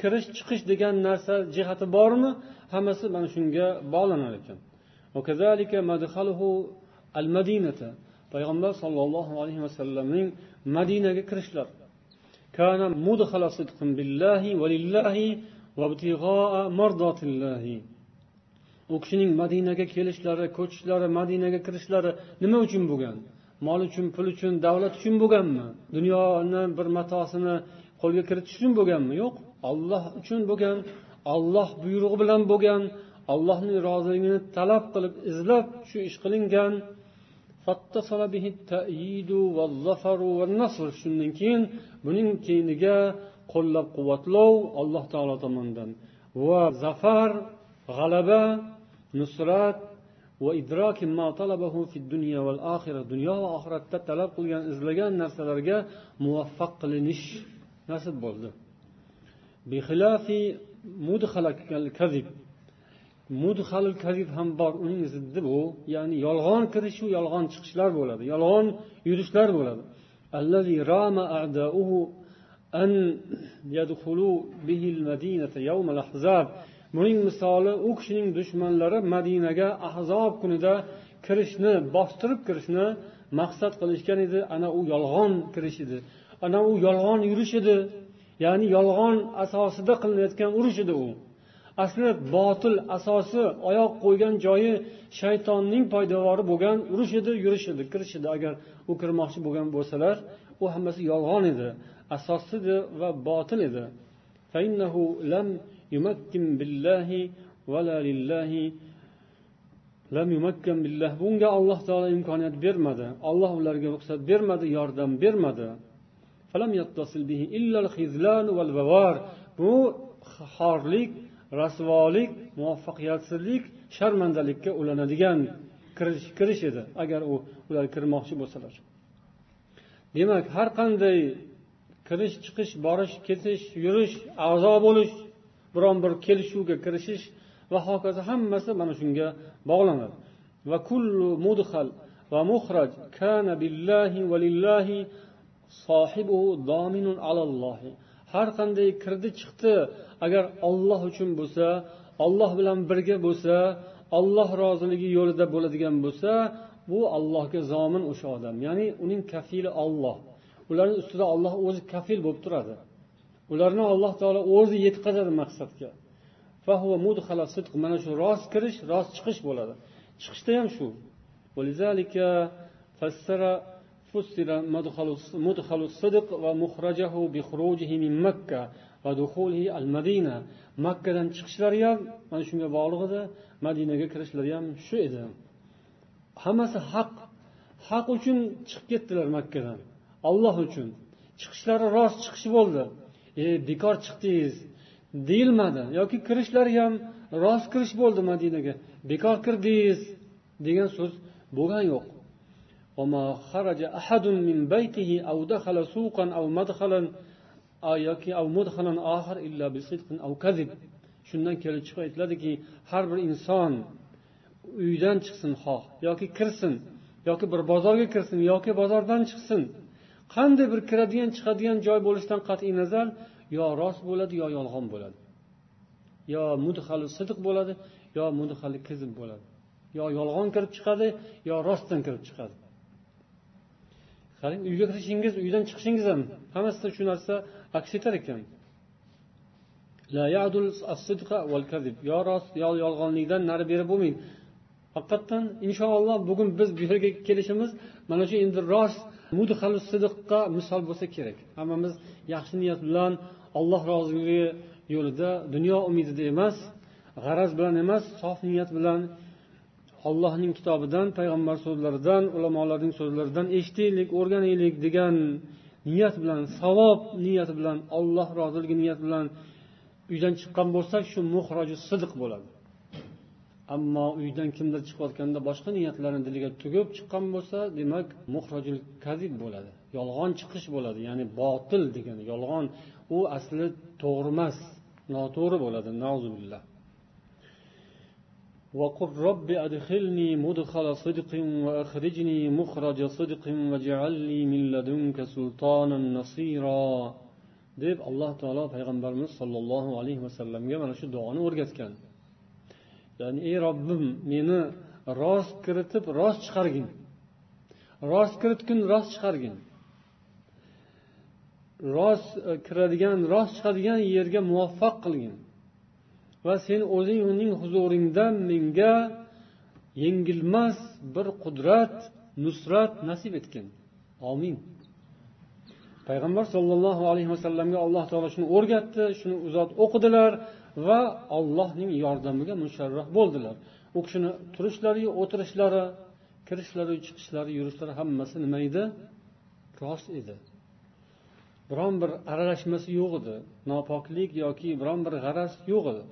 kirish chiqish degan narsa jihati bormi? Hammasi mana shunga bog'lanar ekan. payg'ambar sollallohu alayhi vasallamning madinaga kirishlari كان مدخل صدق بالله ولله وابتغاء مرضات الله u kishining madinaga kelishlari ko'chishlari madinaga kirishlari nima uchun bo'lgan mol uchun pul uchun davlat uchun bo'lganmi dunyoni bir matosini qo'lga kiritish uchun bo'lganmi yo'q olloh uchun bo'lgan olloh buyrug'i bilan bo'lgan allohning roziligini talab qilib izlab shu ish qilingan shundan keyin buning keyiniga qo'llab quvvatlov alloh taolo tomonidan. Va zafar g'alaba nusrat va idroki ma talabahu fi dunya val oxira dunyo va oxiratda talab qilgan izlagan narsalarga muvaffaq qilinish nasib bo'ldi. mudhalul kazib ham bor uning ziddi bu ya'ni yolg'on kirishu yolg'on chiqishlar bo'ladi yolg'on yurishlar bo'ladi. Allazi a'dauhu an yadkhulu madinata ahzab buning misoli u kishining dushmanlari madinaga ahzob kunida kirishni bostirib kirishni maqsad qilishgan edi. Ana u yolg'on kirish edi. Ana u yolg'on yurish edi. Ya'ni yolg'on asosida qilinayotgan urush edi u. asli botil asosi oyoq qo'ygan joyi shaytonning poydevori bo'lgan urush edi yurish edi kirish edi. Agar u kirmoqchi bo'lgan bo'lsalar u hammasi yolg'on edi asossiz edi va botil edi. Bunga alloh taolo imkoniyat bermadi. Olloh ularga ruxsat bermadi yordam bermadi. Bu xorlik rasvolik muvaffaqiyatsizlik sharmandalikka ulanadigan kirish edi agar u ular kirmoqchi bo'lsalar. Demak har qanday kirish chiqish borish ketish yurish a'zo bo'lish biron bir kelishuvga kirishish va hokazo hammasi mana shunga bog'lanadi. Va kullu mudhal va muhraj kana billahi va lillahi dominun alallohi har qanday kirdi chiqdi agar olloh uchun bo'lsa olloh bilan birga bo'lsa olloh roziligi yo'lida bo'ladigan bo'lsa bu allohga zomin o'sha odam ya'ni uning kafili olloh ularni ustida olloh o'zi kafil bo'lib turadi ularni alloh taolo o'zi yetkazadi maqsadga mana shu rost kirish rost chiqish bo'ladi chiqishda ham shu فسر مدخل الصدق ومخرجه بخروجه من مكة ودخوله المدينة makkadan chiqishlari ham mana shunga bog'liq edi madinaga kirishlari ham shu edi hammasi haq haq uchun chiqib ketdilar makkadan olloh uchun chiqishlari rost chiqish bo'ldi e bekor chiqdingiz deyilmadi yoki kirishlari ham rost kirish bo'ldi madinaga bekor kirdingiz degan so'z bo'lgan yo'q وما خرج أحد من بيته أو دخل سوقا أو مدخلا yoki shundan kelib chiqib aytiladiki har bir inson uydan chiqsin xoh yoki kirsin yoki bir bozorga kirsin yoki bozordan chiqsin. Qanday bir kiradigan chiqadigan joy bo'lishidan qat'iy nazar yo rost bo'ladi yo yolg'on bo'ladi. Yo mudhali sidiq bo'ladi yo mudhali kizib bo'ladi. Yo yolg'on kirib chiqadi yo rostdan kirib chiqadi. Qarang uyga kirishingiz uydan chiqishingiz ham hammasida shu narsa aks etar ekan. Yo rost yo yolg'onlikdan nari beri bo'lmaydi haqiqatdan inshaalloh bugun biz bu yerga kelishimiz mana shu endi rost sidiqqa misol bo'lsa kerak. Hammamiz yaxshi niyat bilan alloh roziligi yo'lida dunyo umidida emas g'araz bilan emas sof niyat bilan allohning kitobidan payg'ambar so'zlaridan ulamolarning so'zlaridan eshitaylik o'rganaylik degan niyat bilan savob niyati bilan olloh roziligi niyati bilan uydan chiqqan bo'lsak shu muhroji sidiq bo'ladi. Ammo uydan kimdir chiqayotganda boshqa niyatlarni diliga tugib chiqqan bo'lsa demak muhrojil kazib bo'ladi. Yolg'on chiqish bo'ladi ya'ni botil degani yolg'on. U asli to'g'ri emas noto'g'ri bo'ladi nauzubillah وقل رب أدخلني مدخل صدق وأخرجني مخرج صدق واجعل لي من لدنك سلطانا نصيرا deb alloh taolo payg'ambarimiz sollallohu alayhi vasallamga mana shu duoni o'rgatgan ya'ni ey robbim meni rost kiritib rost chiqargin rost kiritgin rost chiqargin rost e, kiradigan rost chiqadigan yerga muvaffaq qilgin Va sen o'zing uning huzuringda menga yengilmas bir qudrat nusrat nasib etgin. Omin payg'ambar sollallohu alayhi vasallamga alloh taolo shuni o'rgatdi shuni u zot o'qidilar va allohning yordamiga musharraf bo'ldilar. U kishini turishlari o'tirishlari kirishlari chiqishlari yurishlari hammasi nima edi? Rost edi. Biron bir aralashmasi yo'q edi. Nopoklik yoki biron bir g'araz yo'q edi.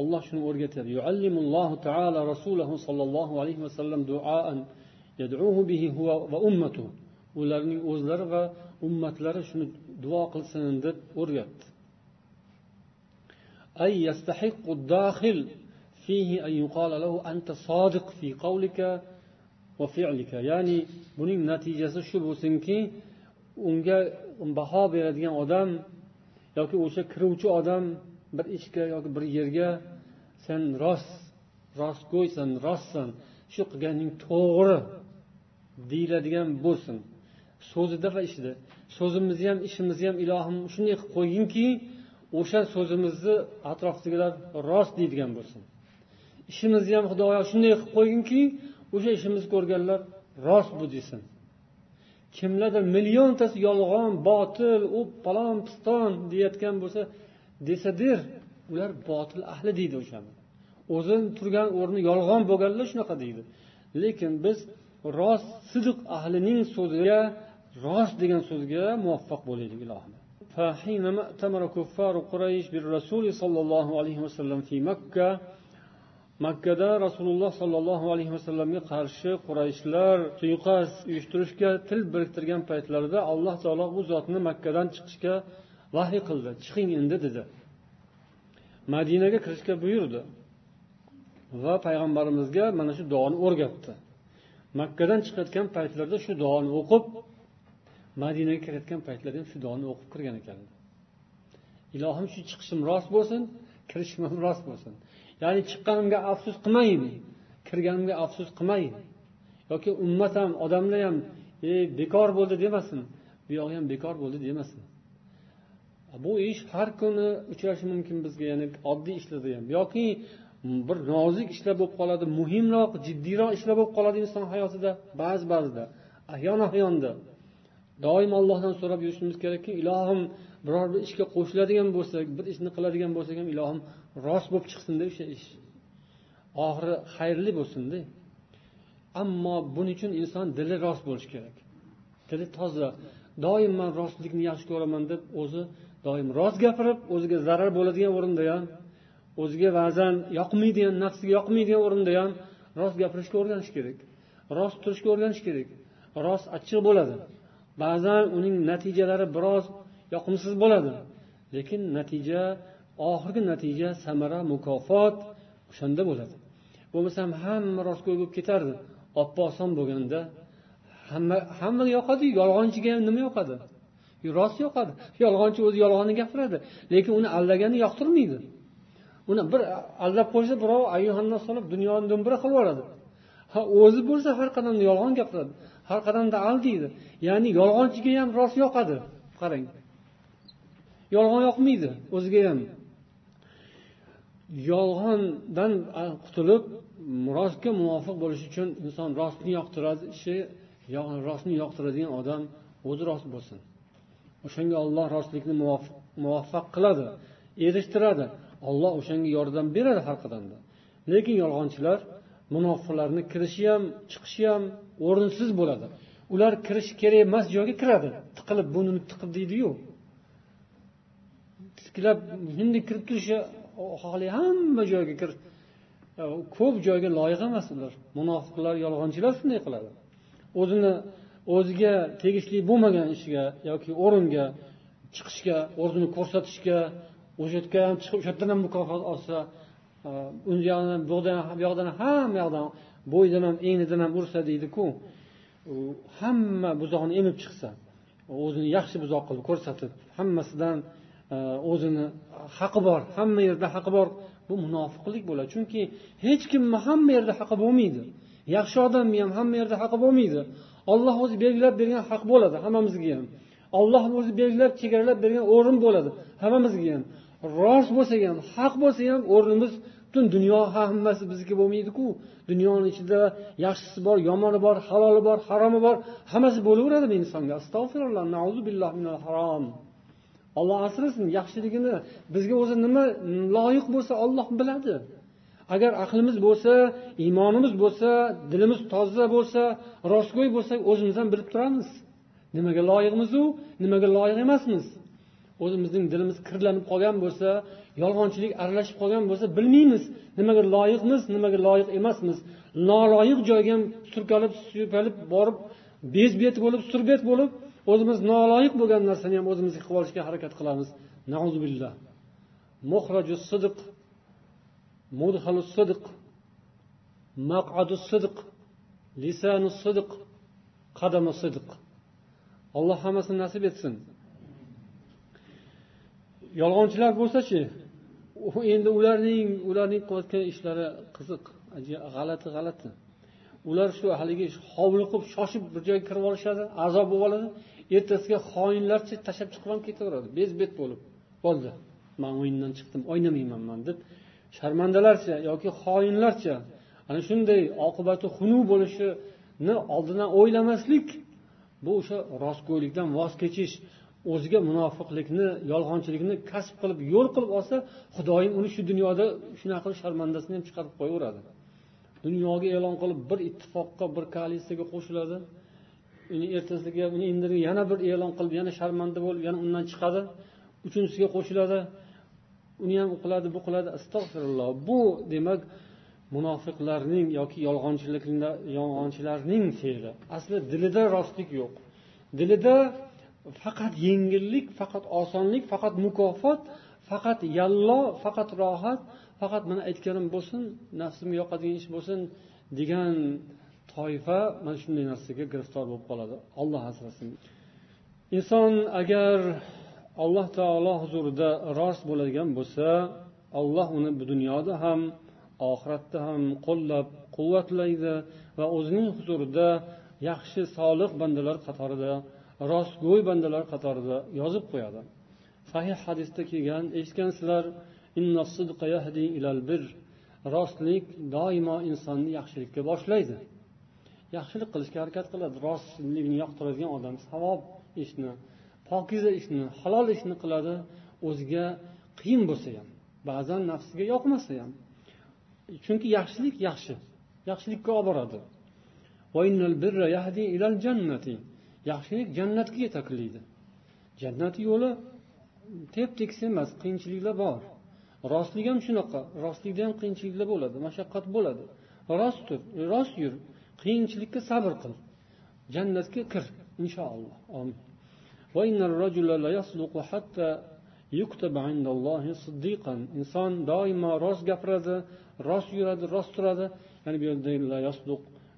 olloh shuni o'rgatadi yuallimullohu taala rasulahu sollallohu alayhi vasallam duoan yad'uhu bihi huwa va ummatuhu ularning o'zlari va ummatlari shuni duo qilsin deb o'rgatdi أي يستحق الداخل فيه أن يقال له أنت صادق في قولك وفعلك يعني buning natijasi shu bo'lsinki unga baho beradigan odam yoki o'sha kiruvchi odam bir ishga yoki bir yerga sen rost rostgo'ysan rostsan shu qilganing to'g'ri deyiladigan bo'lsin. So'zida va ishida. So'zimizni ham ishimizni ham ilohim shunday qilib qo'yginki o'sha so'zimizni atrofdagilar rost deydigan bo'lsin. Ishimizni ham xudoyo shunday qilib qo'yginki o'sha ishimizni ko'rganlar rost bu desin kimlardir milliontasi yolg'on botil u palon piston deyayotgan bo'lsa desa der ular botil ahli deydi o'shani o'zini turgan o'rni yolg'on bo'lganlar shunaqa deydi lekin biz rost sidiq ahlining so'ziga rost degan so'zga muvaffaq bo'laylik ilohim فحينما ائتمر كفار قريش بالرسول صلى الله عليه وسلم في مكة makkada rasululloh sollallohu alayhi vasallamga qarshi qurayshlar suiqasd uyushtirishga til biriktirgan paytlarida alloh taolo u zotni makkadan chiqishga vahiy qildi. Chiqing endi dedi. Madinaga kirishga buyurdi va payg'ambarimizga mana shu duoni o'rgatdi. Makkadan chiqayotgan paytlarida shu duoni o'qib madinaga kirayotgan paytlarida ham shu duoni o'qib kirgan ekan. Ilohim shu chiqishim rost bo'lsin. Kirishim ham rost bo'lsin. Ya'ni chiqqanimga afsus qilmayin kirganimga afsus qilmayin yoki ummat ham odamlar ham e bekor bo'ldi demasin. Bu yog'i ham bekor bo'ldi demasin. Bu ish har kuni uchrashi mumkin bizga ya'ni oddiy ishlarda ham yoki bir nozik ishlar bo'lib qoladi muhimroq jiddiyroq ishlar bo'lib qoladi inson hayotida ba'zi ba'zida ahyon ahyonda doim allohdan so'rab yurishimiz kerakki ilohim biror bir ishga qo'shiladigan bo'lsak bir ishni qiladigan bo'lsak ham ilohim rost bo'lib chiqsinda o'sha ish oxiri xayrli bo'lsinda ammo buning uchun inson dili rost bo'lishi kerak. Dili toza. Doim man rostlikni yaxshi ko'raman deb o'zi doim rost gapirib o'ziga zarar bo'ladigan o'rinda ham o'ziga ba'zan yoqmaydigan nafsiga yoqmaydigan o'rinda ham rost gapirishga o'rganish kerak. Rost turishga o'rganish kerak. Rost achchiq bo'ladi. Ba'zan uning natijalari biroz yoqimsiz bo'ladi. Lekin natija oxirgi natija samara mukofot o'shanda bo'ladi. Bo'lmasam hamma rostgo'y bo'lib ketardi. Oppa oson bo'lganda hamma hammaga yoqadi. Yolg'onchiga ham nima yoqadi? Rost yoqadi. Yolg'onchi o'zi yolg'onni gapiradi. Lekin uni aldagani yoqtirmaydi. Uni bir aldab qo'ysa birov ayuhannos solib dunyoni do'mbira qilib yuboradi. Ha o'zi bo'lsa har qadamda yolg'on gapiradi. Har qadamda aldaydi ya'ni yolg'onchiga ham rost yoqadi. Qarang. Yolg'on yoqmaydi o'ziga ham. Yolg'ondan qutulib rostga muvofiq bo'lish uchun inson rostni yoqtiradishi rostni yoqtiradigan odam o'zi rost bo'lsin. O'shanga olloh rostlikni muvaffaq qiladi erishtiradi. Olloh o'shanga yordam beradi har qadamda. Lekin yolg'onchilar munofiqlarni kirishi ham chiqishi ham o'rinsiz bo'ladi. Ular kirishi kerak emas joyga kiradi. Tiqilib bunini tiqib deydiyu. Tiklab shunday kirib turishi xohlay hamma joyga kir ko'p joyga loyiq emas ular. Munofiqlar yolg'onchilar shunday qiladi. O'zini o'ziga tegishli bo'lmagan ishga yoki o'ringa chiqishga o'zini ko'rsatishga o'sha yerga ham chiqib o'sha yerdan ham mukofot olsa u yoqdan bu yoqdan hamma yoqdan bo'yidan ham engnidan ham ursa deydiku hamma buzoqni emib chiqsa o'zini yaxshi buzoq qilib ko'rsatib hammasidan E, o'zini haqi bor hamma yerda haqi bor. Bu munofiqlik bo'ladi. Chunki hech kimni hamma yerda haqi bo'lmaydi. Yaxshi odamni ham hamma yerda haqi bo'lmaydi. Olloh o'zi belgilab bergan haq bo'ladi hammamizga ham. Olloh o'zi belgilab chegaralab bergan o'rin bo'ladi hammamizga ham. Rost bo'lsa ham haq bo'lsa ham o'rnimiz butun dunyo hammasi bizniki bo'lmaydiku. Dunyoni ichida yaxshisi bor yomoni bor haloli bor haromi bor hammasi bo'laveradimi insonga. Astag'firulloh harom olloh asrasin yaxshiligini. Bizga o'zi nima loyiq bo'lsa olloh biladi. Agar aqlimiz bo'lsa iymonimiz bo'lsa dilimiz toza bo'lsa rostgo'y bo'lsak o'zimiz ham bilib turamiz. Nimaga loyiqmizu nimaga loyiq emasmiz? O'zimizning dilimiz kirlanib qolgan bo'lsa yolg'onchilik aralashib qolgan bo'lsa bilmaymiz nimaga loyiqmiz nimaga loyiq emasmiz. Noloyiq joyga ham surkalib suypalib borib bezbet bo'lib surbet bo'lib o'zimiz noloyiq bo'lgan narsani ham o'zimizga qilib olishga harakat qilamiz. Nauzubillah. Muhraju sidiq mudhalu sidiq maqadu sidiq lisanu sidiq qadamu sidiq alloh hammasini nasib etsin. Yolg'onchilar bo'lsachi endi ularning ularning qilayotgan ishlari qiziq g'alati g'alati. Ular shu haligi hovliqib shoshib bir joyga kirib olishadi azob bo'lib oladi. Ertasiga xoinlarcha tashlab chiqib ham ketaveradi. Bezbet bo'lib bo'ldi man o'yindan chiqdim o'ynamayman man deb sharmandalarcha yoki xoinlarcha ana shunday oqibati xunuk bo'lishini oldindan o'ylamaslik bu o'sha rostgo'ylikdan voz kechish o'ziga munofiqlikni yolg'onchilikni kasb qilib yo'l qilib olsa xudoyim uni shu dunyoda shunaqa qilib sharmandasini ham chiqarib qo'yaveradi. Dunyoga e'lon qilib bir ittifoqqa bir koalitsiyaga qo'shiladi. Uni ertasiga uni indini yana bir e'lon qilib yana sharmanda bo'lib yana undan chiqadi. Uchinchisiga qo'shiladi. Uni ham u qiladi bu qiladi. Astag'firulloh bu demak munofiqlarning yoki yolg'onchilarning fe'li. Aslida dilida rostlik yo'q. Dilida faqat yengillik faqat osonlik faqat mukofot faqat yallo faqat rohat faqat mana aytganim bo'lsin nafsimga yoqadigan ish bo'lsin degan toifa mana shunday narsaga giriftor bo'lib qoladi. Olloh asrasin. Inson agar alloh taolo huzurida rost bo'ladigan bo'lsa alloh uni bu dunyoda ham oxiratda ham qo'llab quvvatlaydi va o'zining huzurida yaxshi solih bandalar qatorida rostgo'y bandalar qatorida yozib qo'yadi. Sahih hadisda kelgan eshitgansizlar rostlik doimo insonni yaxshilikka boshlaydi yaxshilik qilishga harakat qiladi rostlikni yoqtiradigan odam savob ishni pokiza ishni halol ishni qiladi o'ziga qiyin bo'lsa ham ba'zan nafsiga yoqmasa ham. Chunki yaxshilik yaxshi yaxshilikka olib boradi. Yaxshilik jannatga yetaklaydi jannat yo'li tep tekis emas qiyinchiliklar bor. Rostlik ham shunaqa rostlikda ham qiyinchiliklar bo'ladi mashaqqat bo'ladi. Rost tur rost yur. Qiyinchilikka sabr qil. Jannatga kir inshaalloh omin inson doimo rost gapiradi rost yuradi rost turadi. Ya'ni bu yerda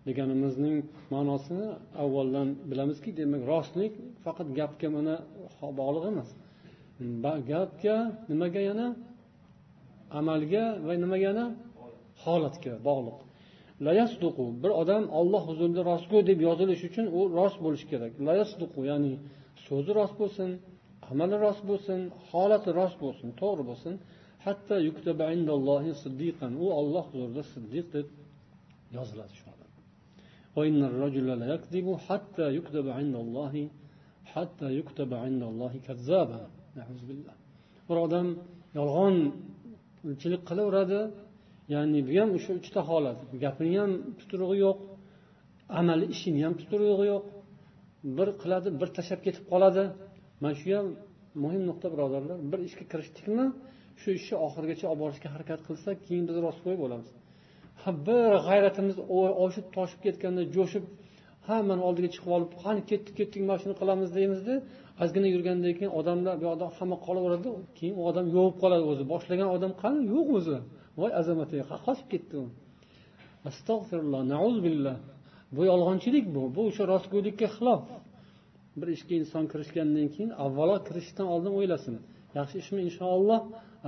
deganimizning ma'nosini avvaldan bilamizki demak rostlik faqat gapga mana bog'liq emas. Gapga nimaga yana? Amalga va nimaga yana? Holatga bog'liq. layasduqu bir odam olloh huzurida rostgo'y deb yozilishi uchun u rost bo'lishi kerak. Layasduqu ya'ni so'zi rost bo'lsin amali rost bo'lsin holati rost bo'lsin to'g'ri bo'lsin. Hatto siddiqan. U olloh huzurida siddiq deb yoziladi shu odam. Hatto yuktaba indallohi hatto yuktaba indallohi kazzaba. Bir odam yolg'onchilik qilaveradi ya'ni bu ham o'sha uchta holat. Gapini ham tuturug'i yo'q amali ishini ham tuturug'i yo'q. Bir qiladi bir tashlab ketib qoladi. Mana shu ham muhim nuqta birodarlar. Bir ishga kirishdikmi shu ishni oxirigacha olib borishga harakat qilsak keyin biz rostgo'y bo'lamiz. Ha bir g'ayratimiz oshib toshib ketganda jo'shib hammani oldiga chiqib olib qani ketdik ketdik mana shuni qilamiz deymizda ozgina yurgandan keyin odamlar bu yoqda hamma qolaveradi keyin u odam yovib qoladi o'zi. Boshlagan odam qani? Yo'q o'zi. Voy azamat qochib ketdi u astag'firulloh billah. Bu yolg'onchilik bu. Bu o'sha rostgo'ylikka xilof. Bir ishga inson kirishgandan keyin avvalo kirishishdan oldin o'ylasin. Yaxshi ishmi inshaalloh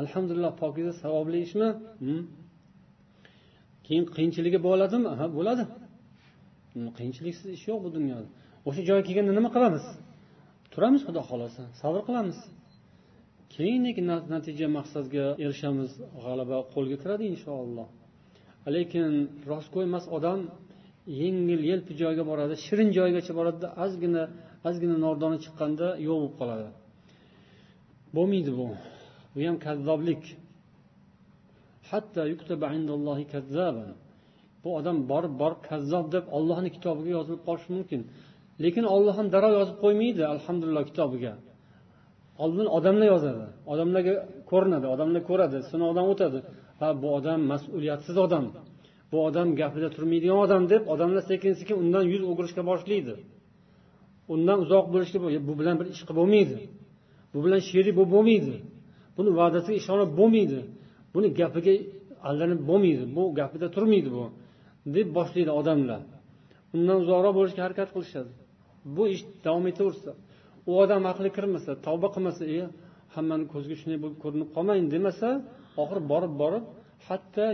alhamdulillah pokiza savobli ishmi? Hm? Keyin qiyinchiligi bo'ladimi? Ha bo'ladi. Hm, qiyinchiliksiz ish yo'q bu dunyoda. O'sha joyga kelganda nima qilamiz? Turamiz xudo xohlasa sabr qilamiz. Keyingi natija maqsadga erishamiz g'alaba qo'lga kiradi inshaalloh. Lekin rostgo'ymas odam yengil yelpi joyga boradi shirin joygacha boradida ozgina ozgina nordoni chiqqanda yo'q bo'lib qoladi. Bo'lmaydi bu. Bu ham kazzoblik. Bu odam borib borib kazzob deb ollohni kitobiga yozilib qolishi mumkin. Lekin olloh ham darrov yozib qo'ymaydi alhamdulillah kitobiga. Oldin odamlar yozadi. Odamlarga ko'rinadi odamlar ko'radi sinovdan o'tadi. Ha bu odam mas'uliyatsiz odam. Bu odam gapida turmaydigan odam deb odamlar sekin sekin undan yuz o'girishga boshlaydi. Undan uzoq bo'lishga bu bilan bir ish qilib bo'lmaydi. Bu bilan sherik bo'lib bo'lmaydi. Buni va'dasiga ishonib bo'lmaydi. Buni gapiga aldanib bo'lmaydi. Bu gapida turmaydi bu deb boshlaydi odamlar. Undan uzoqroq bo'lishga harakat qilishadi. Bu ish davom etaversa u odam aqli kirmasa tavba qilmasa e hammani ko'ziga shunday bo'lib ko'rinib qolmayin demasa oxiri borib borib hatto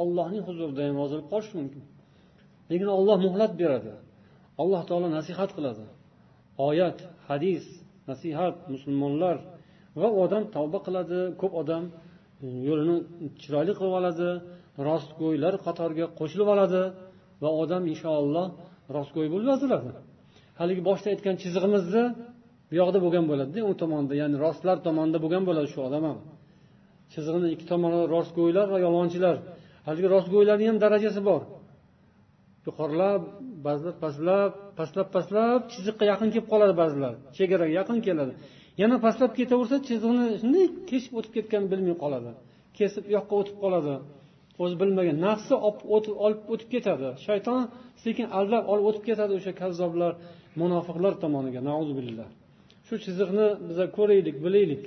ollohning huzurida ham yozilib qolishi mumkin. Lekin olloh muhlat beradi. Alloh taolo nasihat qiladi. Oyat hadis nasihat musulmonlar va u odam tavba qiladi. Ko'p odam e, yo'lini chiroyli qilib oladi rostgo'ylar qatoriga qo'shilib oladi va odam inshaalloh rostgo'y bo'lib yoziladi. Haligi boshida aytgan chizig'imizni bu yoqda bo'lgan bo'ladida u tomonda ya'ni rostlar tomonida bo'lgan bo'ladi shu odam ham. Chizig'ini ikki tomoni rostgo'ylar va yolg'onchilar haligi rostgo'ylarni ham darajasi bor. Yuqorilab ba'zilar pastlab pastlab pastlab chiziqqa yaqin kelib qoladi ba'zilar. Chegaraga yaqin keladi. Yana pastlab ketaversa chizig'ini shunday kesib o'tib ketganini bilmay qoladi. Kesib u yoqqa o'tib qoladi. O'zi bilmagan. Nafsi olib o'tib ketadi. Shayton sekin aldab olib o'tib ketadi o'sha kazzoblar. Munofiqlar tomoniga billah shu chiziqni biza ko'raylik bilaylik.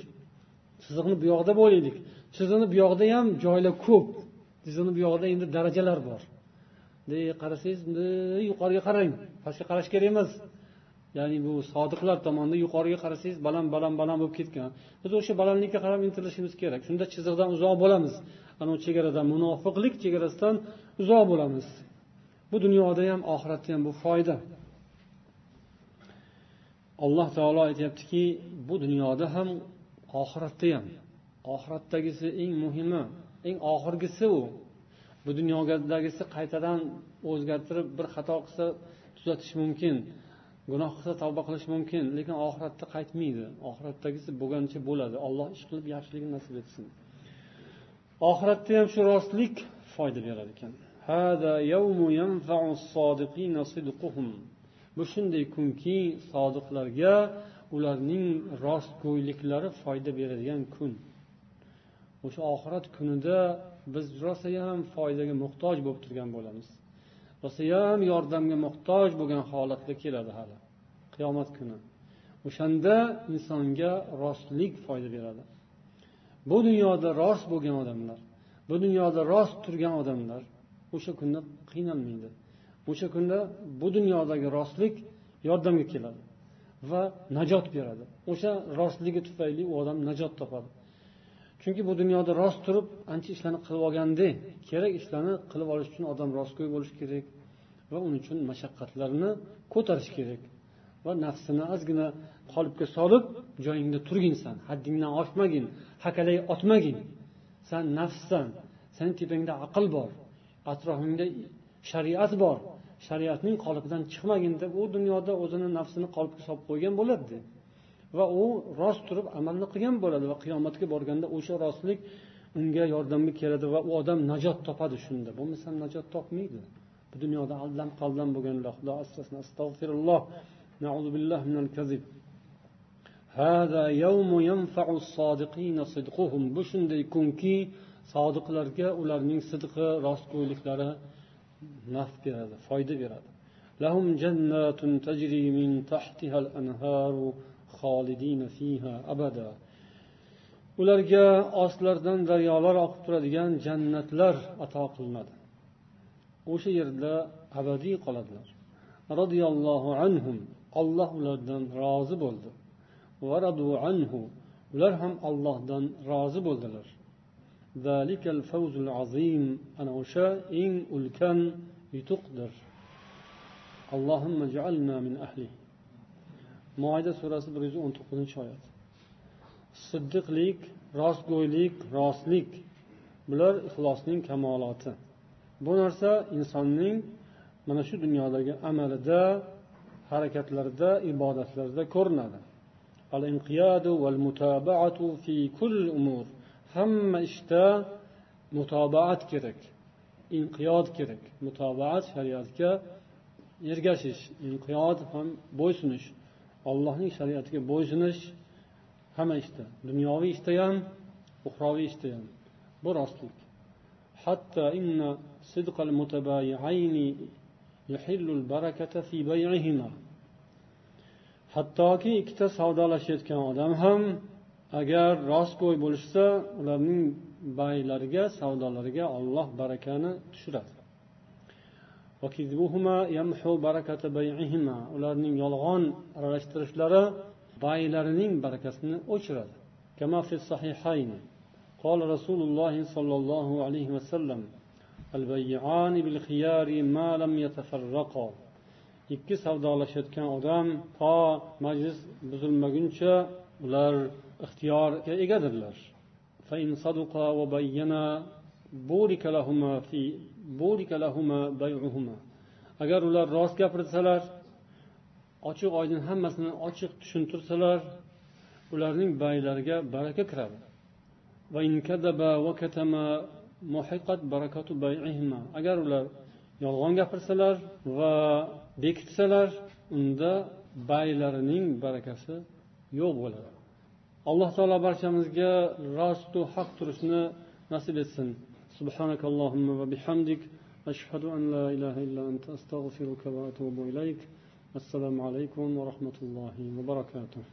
Chiziqni bu yoqda bo'laylik. Chiziqni bu yoqda ham joylar ko'p. Chiziqni bu yoqda endi darajalar bor. Bunday qarasangiz bunday yuqoriga qarang. Pastga qarash kerak emas. Ya'ni bu sodiqlar tomonida yuqoriga qarasangiz baland baland baland bo'lib ketgan. Biz o'sha balandlikka qarab intilishimiz kerak. Shunda chiziqdan uzoq bo'lamiz. Ana u chegaradan munofiqlik chegarasidan uzoq bo'lamiz. Bu dunyoda ham oxiratda ham bu foyda. Alloh taolo aytyaptiki bu dunyoda ham oxiratda ham oxiratdagisi eng muhimi eng oxirgisi u. Bu dunyodagisi qaytadan o'zgartirib bir xato qilsa tuzatish mumkin gunoh qilsa tavba qilish mumkin lekin oxiratda qaytmaydi. Oxiratdagisi bo'lganicha bo'ladi. Alloh ish qilib yaxshiligini nasib etsin. Oxiratda ham shu rostlik foyda berar ekan. Bu shunday kunki sodiqlarga ularning rostgo'yliklari foyda beradigan kun. O'sha oxirat kunida biz rosayam foydaga muhtoj bo'lib turgan bo'lamiz. Rosayam yordamga muhtoj bo'lgan holatda keladi hali. Qiyomat kuni. O'shanda insonga rostlik foyda beradi. Bu dunyoda rost bo'lgan odamlar bu dunyoda rost turgan odamlar o'sha kunda qiynalmaydi. O'sha kunda bu dunyodagi rostlik yordamga keladi va najot beradi. O'sha rostligi tufayli u odam najot topadi. Chunki bu dunyoda rost turib ancha ishlarni qilib olganda kerak ishlarni qilib olish uchun odam rostgo'y bo'lishi kerak va uning uchun mashaqqatlarni ko'tarish kerak va nafsini ozgina qolipga solib joyingda turgin san haddingdan oshmagin hakalay otmagin. San nafssan sani tepangda aql bor atrofingda shariat bor shariatning qolipidan chiqmagin deb u dunyoda o'zini nafsini qolipga solib qo'ygan bo'ladi. Va u rost turib amalni qilgan bo'ladi va qiyomatga borganda o'sha rostlik unga yordamga keladi va u odam najot topadi shunda. Bo'lmasam najot topmaydi. Bu dunyoda aldam qaldam bo'lganlar xudo asrasin astag'firulloh minal kazib. Bu shunday kunki sodiqlarga ularning sidqi rostgo'yliklari naf beradi foyda beradi. Ularga ostlaridan daryolar oqib turadigan jannatlar ato qilinadi. O'sha yerda abadiy qoladilar. Roziyallohu anhum olloh ulardan rozi bo'ldi. Va anhu ular ham ollohdan rozi bo'ldilar. Ana o'sha eng ulkan yutuqdir. Allohimma ja'alna min ahli. Moida surasi bir yuz o'n to'qqizinchi oyat. Siddiqlik rostgo'ylik rostlik bular ixlosning kamoloti. Bu narsa insonning mana shu dunyodagi amalida harakatlarida ibodatlarida ko'rinadi. Al inqiyadu val mutabaatu fi kulli umur. Hamma ishda mutobaat kerak. Inqiyod kerak. Mutobaat shariatga ergashish inqiyod ham bo'ysunish allohning shariatiga bo'ysunish hamma ishda. Dunyoviy ishda ham uxroviy ishda ham. Bu rostlik. Hatto inna sidqal mutabayiayni yuhillul barakata fi bay'ihima. Hattoki ikkita savdolashayotgan odam ham agar rostgo'y bo'lishsa ularning baylariga savdolariga olloh barakani tushiradi ularning yolg'on aralashtirishlari baylarining barakasini o'chiradi كما في الصحيحين قال رسول الله صلى الله عليه وسلم البيعان بالخيار ما لم يتفرقا ikki savdolashayotgan odam to majlis buzilmaguncha ular ixtiyorga egadirlar. Agar ular rost gapirsalar ochiq oydin hammasini ochiq tushuntirsalar ularning baylariga baraka kiradi. Agar ular yolg'on gapirsalar va bekitsalar unda baylarining barakasi yo'q bo'ladi. alloh taolo barchamizga rostu haq turishni nasib etsin سبحانك اللهم وبحمدك أشهد أن لا إله إلا أنت أستغفرك وأتوب إليك السلام عليكم ورحمة الله وبركاته